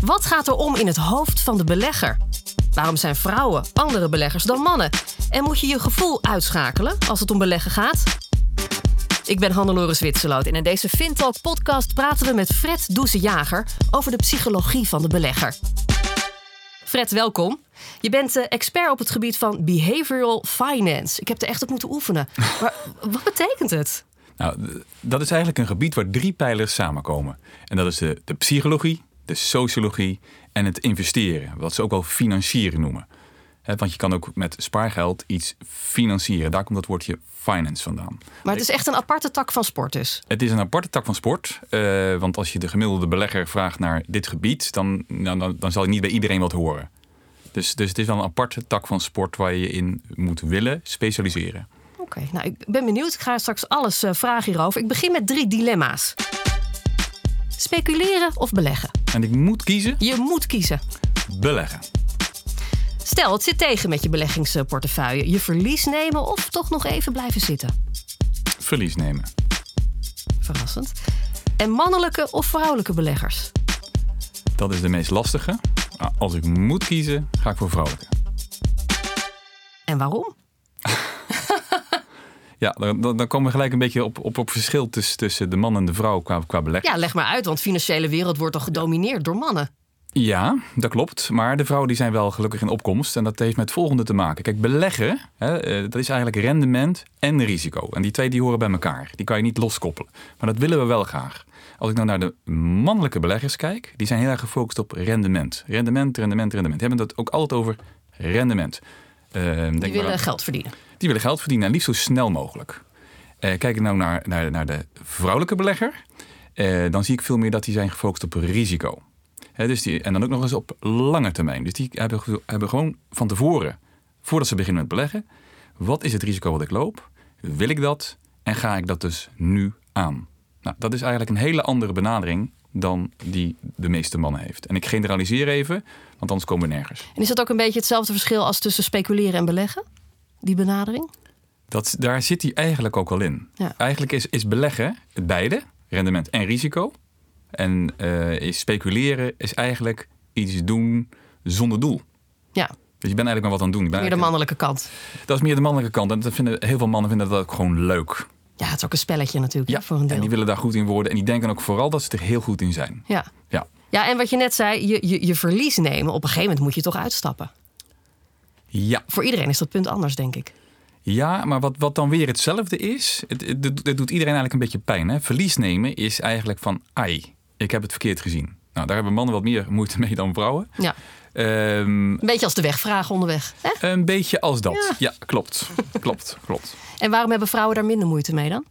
Wat gaat er om in het hoofd van de belegger? Waarom zijn vrouwen andere beleggers dan mannen? En moet je je gevoel uitschakelen als het om beleggen gaat? Ik ben Hannelore Zwitserloot en in deze Fintalk podcast praten we met Fred Doeze-Jager over de psychologie van de belegger. Fred, welkom. Je bent eh, expert op het gebied van behavioral finance. Ik heb er echt op moeten oefenen. Maar wat betekent het? Nou, dat is eigenlijk een gebied waar drie pijlers samenkomen. En dat is de, de psychologie, de sociologie en het investeren. Wat ze ook wel financieren noemen. want je kan ook met spaargeld iets financieren. Daar komt dat woordje finance vandaan. Maar het is echt een aparte tak van sport dus? Het is een aparte tak van sport. Uh, want als je de gemiddelde belegger vraagt naar dit gebied... dan, nou, dan, dan zal je niet bij iedereen wat horen. Dus, dus het is wel een aparte tak van sport waar je in moet willen specialiseren. Oké, nou ik ben benieuwd. Ik ga straks alles uh, vragen hierover. Ik begin met drie dilemma's. Speculeren of beleggen? En ik moet kiezen? Je moet kiezen. Beleggen. Stel, het zit tegen met je beleggingsportefeuille. Je verlies nemen of toch nog even blijven zitten? Verlies nemen. Verrassend. En mannelijke of vrouwelijke beleggers? Dat is de meest lastige. Als ik moet kiezen, ga ik voor vrouwelijke. En waarom? Ja, dan, dan komen we gelijk een beetje op, op, op verschil tussen, tussen de man en de vrouw qua, qua beleggen. Ja, leg maar uit, want de financiële wereld wordt toch gedomineerd door mannen? Ja, dat klopt. Maar de vrouwen die zijn wel gelukkig in opkomst. En dat heeft met het volgende te maken. Kijk, beleggen, hè, eh, dat is eigenlijk rendement en risico. En die twee die horen bij elkaar. Die kan je niet loskoppelen. Maar dat willen we wel graag. Als ik nou naar de mannelijke beleggers kijk, die zijn heel erg gefocust op rendement. Rendement, rendement, rendement. Die hebben het ook altijd over rendement. Uh, die willen geld verdienen. Die willen geld verdienen en liefst zo snel mogelijk. Uh, kijk ik nou naar, naar, naar de vrouwelijke belegger, uh, dan zie ik veel meer dat die zijn gefocust op risico. Dus die, en dan ook nog eens op lange termijn. Dus die hebben, hebben gewoon van tevoren, voordat ze beginnen met beleggen, wat is het risico wat ik loop? Wil ik dat? En ga ik dat dus nu aan? Nou, dat is eigenlijk een hele andere benadering dan die de meeste mannen heeft. En ik generaliseer even, want anders komen we nergens. En is dat ook een beetje hetzelfde verschil als tussen speculeren en beleggen? Die benadering? Dat, daar zit hij eigenlijk ook al in. Ja. Eigenlijk is, is beleggen het beide, rendement en risico. En uh, is speculeren is eigenlijk iets doen zonder doel. Ja. Dus je bent eigenlijk maar wat aan het doen. Meer de mannelijke kant. Dat is meer de mannelijke kant. En dat vinden, heel veel mannen vinden dat ook gewoon leuk. Ja, het is ook een spelletje natuurlijk. Ja, voor een deel. en die willen daar goed in worden. En die denken ook vooral dat ze er heel goed in zijn. Ja. Ja, ja en wat je net zei, je, je, je verlies nemen. Op een gegeven moment moet je toch uitstappen. Ja. Voor iedereen is dat punt anders, denk ik. Ja, maar wat, wat dan weer hetzelfde is, het, het, het doet iedereen eigenlijk een beetje pijn. Hè? Verlies nemen is eigenlijk van, ai, ik heb het verkeerd gezien. Nou, daar hebben mannen wat meer moeite mee dan vrouwen. Ja. Um, een beetje als de wegvragen onderweg. Hè? Een beetje als dat. Ja, klopt. klopt, klopt. En waarom hebben vrouwen daar minder moeite mee dan?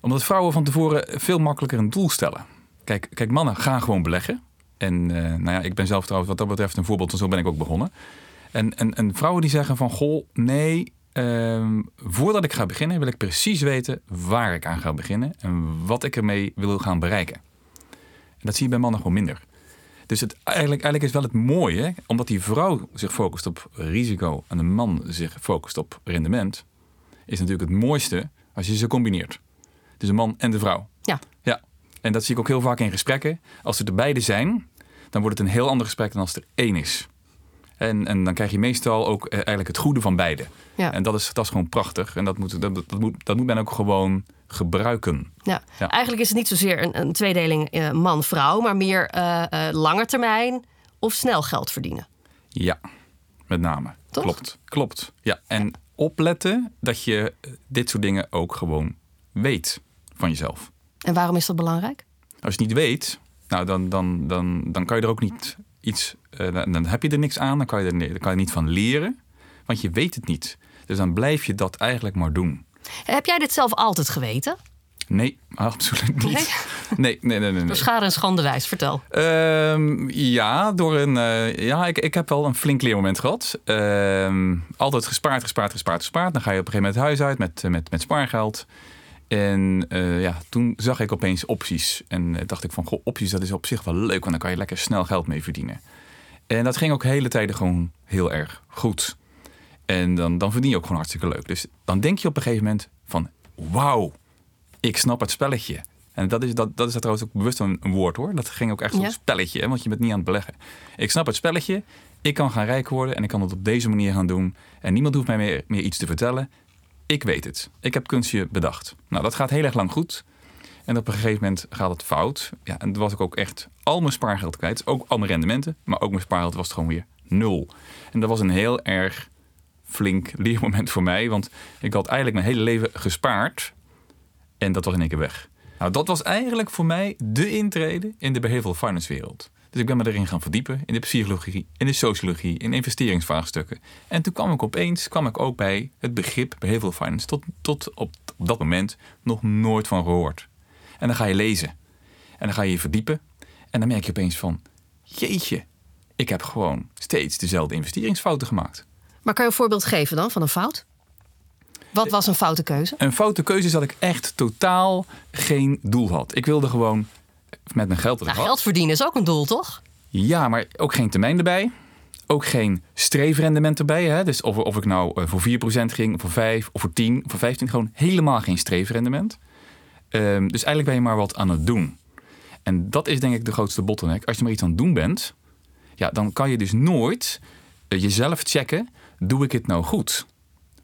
Omdat vrouwen van tevoren veel makkelijker een doel stellen. Kijk, kijk mannen gaan gewoon beleggen. En uh, nou ja, ik ben zelf trouwens wat dat betreft een voorbeeld, en zo ben ik ook begonnen. En, en, en vrouwen die zeggen van, goh, nee, uh, voordat ik ga beginnen wil ik precies weten waar ik aan ga beginnen en wat ik ermee wil gaan bereiken. En dat zie je bij mannen gewoon minder. Dus het, eigenlijk, eigenlijk is wel het mooie, omdat die vrouw zich focust op risico en de man zich focust op rendement, is natuurlijk het mooiste als je ze combineert. Dus de man en de vrouw. Ja. ja. En dat zie ik ook heel vaak in gesprekken. Als er er beide zijn, dan wordt het een heel ander gesprek dan als er één is. En, en dan krijg je meestal ook eh, eigenlijk het goede van beide. Ja. En dat is, dat is gewoon prachtig. En dat moet, dat, dat, moet, dat moet men ook gewoon gebruiken. Ja. ja. Eigenlijk is het niet zozeer een, een tweedeling uh, man-vrouw, maar meer uh, uh, lange termijn of snel geld verdienen. Ja, met name. Toch? Klopt. Klopt. Ja. En opletten dat je dit soort dingen ook gewoon weet van jezelf. En waarom is dat belangrijk? Als je het niet weet, nou, dan, dan, dan, dan kan je er ook niet iets. Dan heb je er niks aan, dan kan je er dan kan je niet van leren, want je weet het niet. Dus dan blijf je dat eigenlijk maar doen. Heb jij dit zelf altijd geweten? Nee, absoluut niet. Nee, nee, nee. nee, nee, Door schade en schande wijs, vertel. Um, ja, door een. Uh, ja, ik, ik heb wel een flink leermoment gehad. Um, altijd gespaard, gespaard, gespaard, gespaard. Dan ga je op een gegeven moment het huis uit met, met, met spaargeld. En uh, ja, toen zag ik opeens opties. En uh, dacht ik van, goh, opties, dat is op zich wel leuk. Want dan kan je lekker snel geld mee verdienen. En dat ging ook hele tijden gewoon heel erg goed. En dan, dan verdien je ook gewoon hartstikke leuk. Dus dan denk je op een gegeven moment van, wauw, ik snap het spelletje. En dat is, dat, dat is trouwens ook bewust een, een woord hoor. Dat ging ook echt zo'n Ja. spelletje, hè, want je bent niet aan het beleggen. Ik snap het spelletje. Ik kan gaan rijk worden en ik kan het op deze manier gaan doen. En niemand hoeft mij meer, meer iets te vertellen. Ik weet het. Ik heb kunstje bedacht. Nou, dat gaat heel erg lang goed. En op een gegeven moment gaat het fout. Ja, en toen was ik ook echt al mijn spaargeld kwijt. Ook al mijn rendementen. Maar ook mijn spaargeld was het gewoon weer nul. En dat was een heel erg flink leermoment voor mij. Want ik had eigenlijk mijn hele leven gespaard. En dat was in één keer weg. Nou, dat was eigenlijk voor mij de intrede in de behavioral finance wereld. Dus ik ben me erin gaan verdiepen in de psychologie, in de sociologie, in investeringsvraagstukken. En toen kwam ik opeens kwam ik ook bij het begrip behavioral finance. Tot, tot op, op dat moment nog nooit van gehoord. En dan ga je lezen. En dan ga je je verdiepen. En dan merk je opeens van, jeetje, ik heb gewoon steeds dezelfde investeringsfouten gemaakt. Maar kan je een voorbeeld geven dan van een fout? Wat was een foute keuze? Een foute keuze is dat ik echt totaal geen doel had. Ik wilde gewoon met mijn geld Nou, had. geld verdienen is ook een doel, toch? Ja, maar ook geen termijn erbij. Ook geen streefrendement erbij. Hè? Dus of, of ik nou eh, voor 4% ging, of voor 5, of voor 10, of voor 15. Gewoon helemaal geen streefrendement. Ehm, dus eigenlijk ben je maar wat aan het doen. En dat is denk ik de grootste bottleneck. Als je maar iets aan het doen bent, ja, dan kan je dus nooit eh, jezelf checken. Doe ik het nou goed?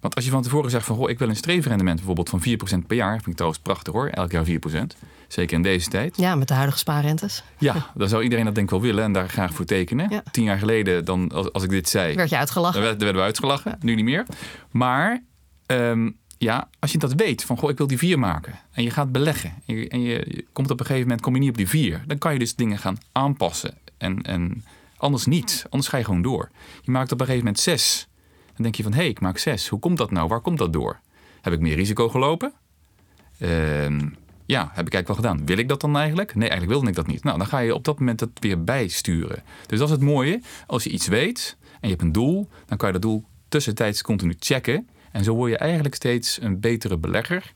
Want als je van tevoren zegt van, goh, ik wil een streefrendement bijvoorbeeld van 4% per jaar. Vind ik trouwens prachtig hoor, elk jaar 4%. Zeker in deze tijd. Ja, met de huidige spaarrentes. Ja, dan zou iedereen dat denk ik wel willen en daar graag voor tekenen. Ja. Tien jaar geleden, dan, als, als ik dit zei, Werd je uitgelachen? dan werd- werden we uitgelachen. Nu niet meer. Maar ehm, ja, als je dat weet, van goh, ik wil die vier maken. En je gaat beleggen. En je, komt op een gegeven moment, kom je niet op die vier. Dan kan je dus dingen gaan aanpassen. En, en anders niet. Anders ga je gewoon door. Je maakt op een gegeven moment zes. Dan denk je van, hé, hey, ik maak zes. Hoe komt dat nou? Waar komt dat door? Heb ik meer risico gelopen? Ehm, ja, heb ik eigenlijk wel gedaan. Wil ik dat dan eigenlijk? Nee, eigenlijk wilde ik dat niet. Nou, dan ga je op dat moment het weer bijsturen. Dus dat is het mooie. Als je iets weet en je hebt een doel, dan kan je dat doel tussentijds continu checken. En zo word je eigenlijk steeds een betere belegger.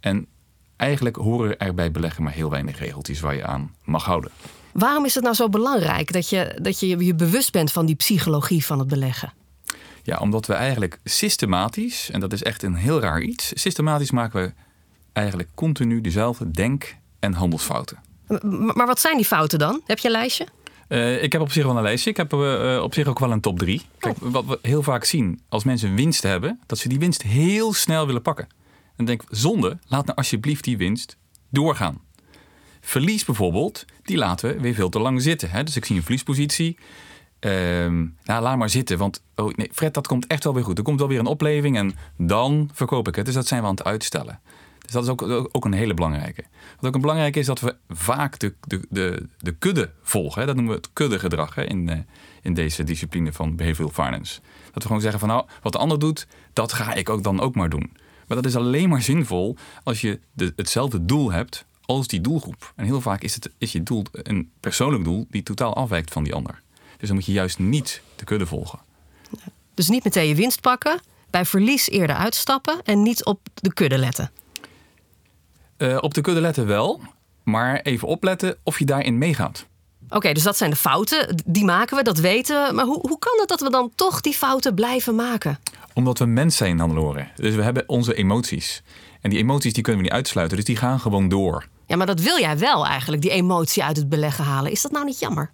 En eigenlijk horen er bij beleggen maar heel weinig regeltjes waar je aan mag houden. Waarom is het nou zo belangrijk dat je, dat je je bewust bent van die psychologie van het beleggen? Ja, omdat we eigenlijk systematisch, en dat is echt een heel raar iets, systematisch maken we eigenlijk continu dezelfde denk- en handelsfouten. Maar wat zijn die fouten dan? Heb je een lijstje? Eh, ik heb op zich wel een lijstje. Ik heb eh, eh, op zich ook wel een top drie. Kijk, wat we heel vaak zien als mensen winst hebben, dat ze die winst heel snel willen pakken. En denk, zonde, laat nou alsjeblieft die winst doorgaan. Verlies bijvoorbeeld, die laten we weer veel te lang zitten. Hè? Dus ik zie een verliespositie. Ehm, nou, laat maar zitten, want oh, nee, Fred, dat komt echt wel weer goed. Er komt wel weer een opleving en dan verkoop ik het. Dus dat zijn we aan het uitstellen. Dus dat is ook, ook een hele belangrijke. Wat ook een belangrijke is dat we vaak de, de, de, de kudde volgen. Hè? Dat noemen we het kuddegedrag hè? In, eh, in deze discipline van behavioral finance. Dat we gewoon zeggen van nou, wat de ander doet, dat ga ik ook dan ook maar doen. Maar dat is alleen maar zinvol als je de, hetzelfde doel hebt als die doelgroep. En heel vaak is, het, is je doel een persoonlijk doel die totaal afwijkt van die ander. Dus dan moet je juist niet de kudde volgen. Dus niet meteen je winst pakken, bij verlies eerder uitstappen en niet op de kudde letten. Eh, op de kudde letten wel, maar even opletten of je daarin meegaat. Oké, dus dat zijn de fouten. Die maken we, dat weten we. Maar hoe, hoe kan het dat we dan toch die fouten blijven maken? Omdat we mens zijn, Hannelore. Dus we hebben onze emoties. En die emoties die kunnen we niet uitsluiten, dus die gaan gewoon door. Ja, maar dat wil jij wel eigenlijk, die emotie uit het beleggen halen. Is dat nou niet jammer?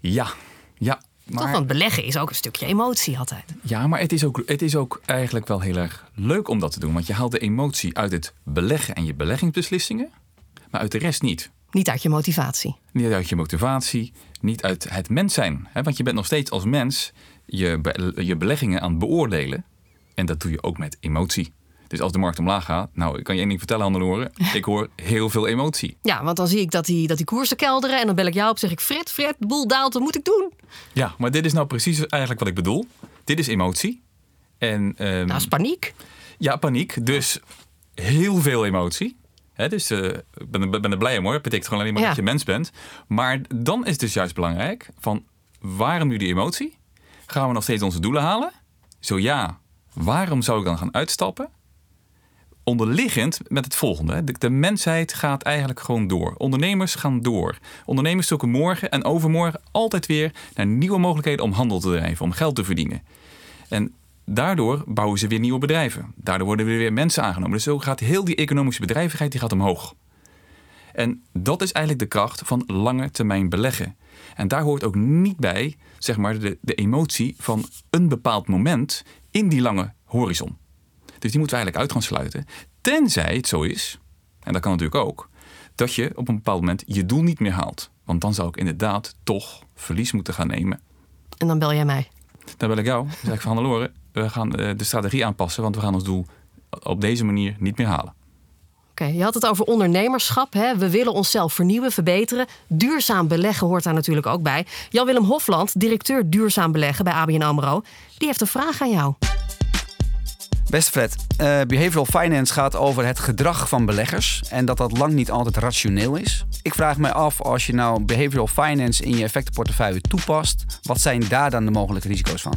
Ja, ja. Toch, want beleggen is ook een stukje emotie altijd. ja, maar het is, ook, het is ook eigenlijk wel heel erg leuk om dat te doen. Want je haalt de emotie uit het beleggen en je beleggingsbeslissingen, maar uit de rest niet. Niet uit je motivatie. Niet uit je motivatie, niet uit het mens zijn. Hè? Want je bent nog steeds als mens je, je beleggingen aan het beoordelen. En dat doe je ook met emotie. Dus als de markt omlaag gaat, nou, ik kan je één ding vertellen, Hannelore. Ik hoor heel veel emotie. Ja, want dan zie ik dat die, dat die koersen kelderen. En dan bel ik jou op zeg ik... Fred, Fred, de boel daalt, wat moet ik doen? Ja, maar dit is nou precies eigenlijk wat ik bedoel. Dit is emotie. En ehm, Nou, is paniek. ja, paniek. Dus heel veel emotie. Hè, dus eh, ik ben, ben er blij om hoor. Dat betekent gewoon alleen maar Ja. dat je mens bent. Maar dan is het dus juist belangrijk van waarom nu die emotie? Gaan we nog steeds onze doelen halen? Zo ja, waarom zou ik dan gaan uitstappen? Onderliggend met het volgende. De, de mensheid gaat eigenlijk gewoon door. Ondernemers gaan door. Ondernemers zoeken morgen en overmorgen altijd weer naar nieuwe mogelijkheden om handel te drijven, om geld te verdienen. En daardoor bouwen ze weer nieuwe bedrijven. Daardoor worden er weer mensen aangenomen. Dus zo gaat heel die economische bedrijvigheid die gaat omhoog. En dat is eigenlijk de kracht van lange termijn beleggen. En daar hoort ook niet bij, zeg maar, de, de emotie van een bepaald moment in die lange horizon. Dus die moeten we eigenlijk uit gaan sluiten. Tenzij het zo is, en dat kan natuurlijk ook, dat je op een bepaald moment je doel niet meer haalt. Want dan zou ik inderdaad toch verlies moeten gaan nemen. En dan bel jij mij. Dan bel ik jou. Dan zeg ik van Hannelore, we gaan eh, de strategie aanpassen, want we gaan ons doel op deze manier niet meer halen. Oké, je had het over ondernemerschap. Hè? We willen onszelf vernieuwen, verbeteren. Duurzaam beleggen hoort daar natuurlijk ook bij. Jan-Willem Hofland, directeur duurzaam beleggen bij ABN AMRO, die heeft een vraag aan jou. Beste Fred, uh, behavioral finance gaat over het gedrag van beleggers en dat dat lang niet altijd rationeel is. Ik vraag me af, als je nou behavioral finance in je effectenportefeuille toepast, wat zijn daar dan de mogelijke risico's van?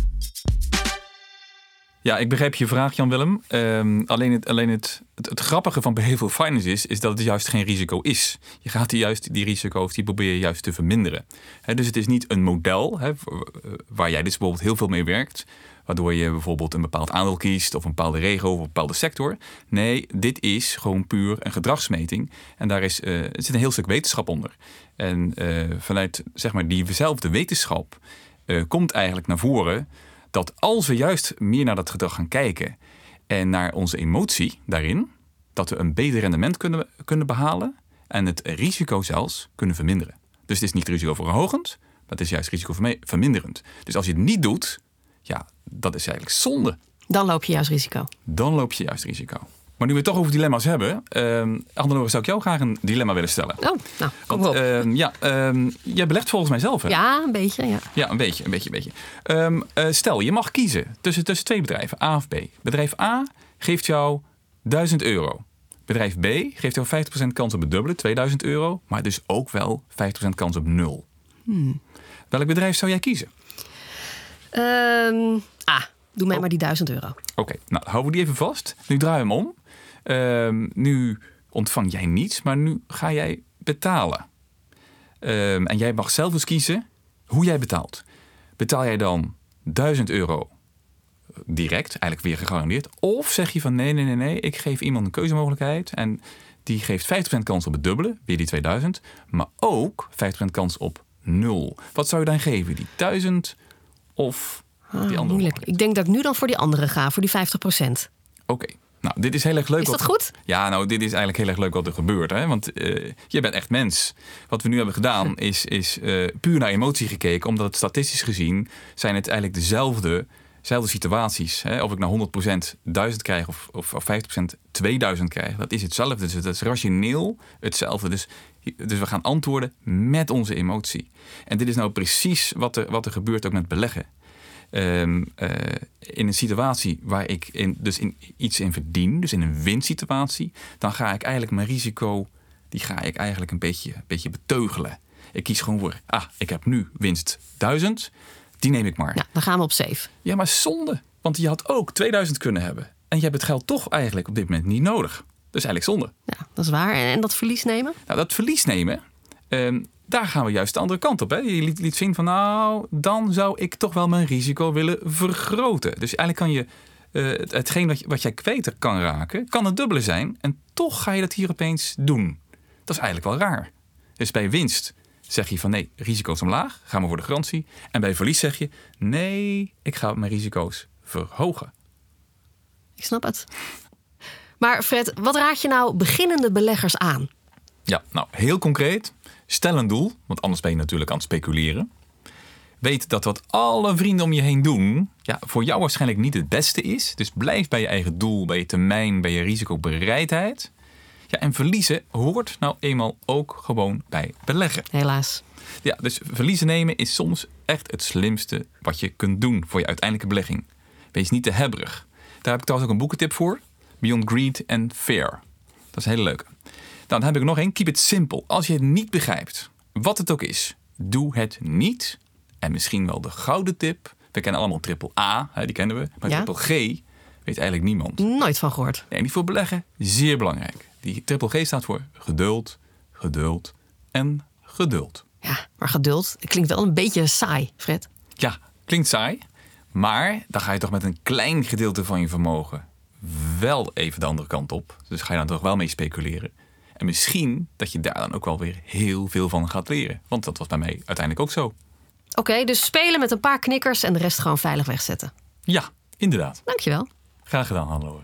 Ja, ik begrijp je vraag, Jan-Willem. Ehm, alleen het, alleen het, het, grappige van behavioral finance is, is dat het juist geen risico is. Je gaat die, juist, die risico's, die probeer je juist te verminderen. dus het is niet een model waar jij dus bijvoorbeeld heel veel mee werkt waardoor je bijvoorbeeld een bepaald aandeel kiest of een bepaalde regio of een bepaalde sector. Nee, dit is gewoon puur een gedragsmeting en daar is, uh, zit een heel stuk wetenschap onder. En uh, vanuit zeg maar diezelfde wetenschap uh, komt eigenlijk naar voren dat als we juist meer naar dat gedrag gaan kijken en naar onze emotie daarin, dat we een beter rendement kunnen, kunnen behalen en het risico zelfs kunnen verminderen. Dus het is niet risicoverhogend, maar het is juist risicoverminderend. Dus als je het niet doet, ja, dat is eigenlijk zonde. Dan loop je juist risico. Dan loop je juist risico. Maar nu we het toch over dilemma's hebben, Andelore, zou ik jou graag een dilemma willen stellen. Oh, nou, kom Want, op. Uh, ja, uh, jij belegt volgens mij zelf, hè? Ja, een beetje, ja. Ja, een beetje, een beetje, een beetje. Ehm, eh, stel, je mag kiezen tussen, tussen twee bedrijven, A of B. Bedrijf A geeft jou 1000 euro. Bedrijf B geeft jou 50% kans op het dubbele, 2000 euro. Maar dus ook wel 50% kans op nul. Hmm. Welk bedrijf zou jij kiezen? Um, ah, doe mij oh. maar die 1000 euro. Oké, nou houden we die even vast. Nu draai hem om. Um, nu ontvang jij niets, maar nu ga jij betalen. Um, en jij mag zelf eens kiezen hoe jij betaalt. Betaal jij dan 1000 euro direct, eigenlijk weer gegarandeerd? Of zeg je van nee, nee, nee, nee, ik geef iemand een keuzemogelijkheid en die geeft 50% kans op het dubbele, weer die 2000, maar ook 50% kans op nul. Wat zou je dan geven? Die 1000 of die ah, andere? Moeilijk. Ik denk dat ik nu dan voor die andere ga, voor die 50%. Oké. Nou, dit is heel erg leuk. Is dat goed? Ja, nou, dit is eigenlijk heel erg leuk wat er gebeurt. Hè? Want uh, je bent echt mens. Wat we nu hebben gedaan is, is uh, puur naar emotie gekeken. Omdat het statistisch gezien zijn het eigenlijk dezelfde, dezelfde situaties. Hè? Of ik nou 100% 1000 krijg of, of, of 50% 2000 krijg. Dat is hetzelfde. Dus dat is rationeel hetzelfde. Dus, dus we gaan antwoorden met onze emotie. En dit is nou precies wat er, wat er gebeurt ook met beleggen. Ehm, eh, in een situatie waar ik in, dus in iets in verdien, dus in een winstsituatie, dan ga ik eigenlijk mijn risico, die ga ik eigenlijk een beetje, een beetje beteugelen. Ik kies gewoon voor, ah, ik heb nu winst 1000, die neem ik maar. Ja, dan gaan we op safe. Ja, maar zonde, want je had ook 2000 kunnen hebben. En je hebt het geld toch eigenlijk op dit moment niet nodig. Dus eigenlijk zonde. Ja, dat is waar. En, dat verlies nemen? Nou, dat verlies nemen, ehm, daar gaan we juist de andere kant op. Hè? Je liet, liet zien van nou, dan zou ik toch wel mijn risico willen vergroten. Dus eigenlijk kan je uh, hetgeen wat, wat jij kwijt kan raken, kan het dubbele zijn. En toch ga je dat hier opeens doen. Dat is eigenlijk wel raar. Dus bij winst zeg je van nee, risico's omlaag, gaan we voor de garantie. En bij verlies zeg je nee, ik ga mijn risico's verhogen. Ik snap het. Maar Fred, wat raad je nou beginnende beleggers aan? Ja, nou heel concreet. Stel een doel, want anders ben je natuurlijk aan het speculeren. Weet dat wat alle vrienden om je heen doen, ja, voor jou waarschijnlijk niet het beste is. Dus blijf bij je eigen doel, bij je termijn, bij je risicobereidheid. Ja, en verliezen hoort nou eenmaal ook gewoon bij beleggen. Helaas. Ja, dus verliezen nemen is soms echt het slimste wat je kunt doen voor je uiteindelijke belegging. Wees niet te hebberig. Daar heb ik trouwens ook een boekentip voor. Beyond Greed and Fair. Dat is een hele leuke. Dan heb ik nog één. Keep it simple. Als je het niet begrijpt, wat het ook is, doe het niet. En misschien wel de gouden tip. We kennen allemaal triple A, die kennen we. Maar triple G weet eigenlijk niemand. Nooit van gehoord. En die voor beleggen, zeer belangrijk. Die triple G staat voor geduld, geduld en geduld. Ja, maar geduld klinkt wel een beetje saai, Fred. Ja, klinkt saai. Maar dan ga je toch met een klein gedeelte van je vermogen wel even de andere kant op. Dus ga je dan toch wel mee speculeren. En misschien dat je daar dan ook wel weer heel veel van gaat leren. Want dat was bij mij uiteindelijk ook zo. Oké, dus spelen met een paar knikkers en de rest gewoon veilig wegzetten. Ja, inderdaad. Dankjewel. Graag gedaan, Hannelore.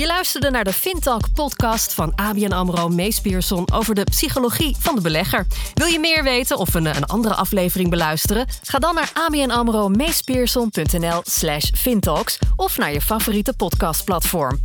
Je luisterde naar de FinTalk podcast van ABN AMRO Mees Pierson over de psychologie van de belegger. Wil je meer weten of een, een andere aflevering beluisteren? Ga dan naar abnamro slash fintalks of naar je favoriete podcastplatform.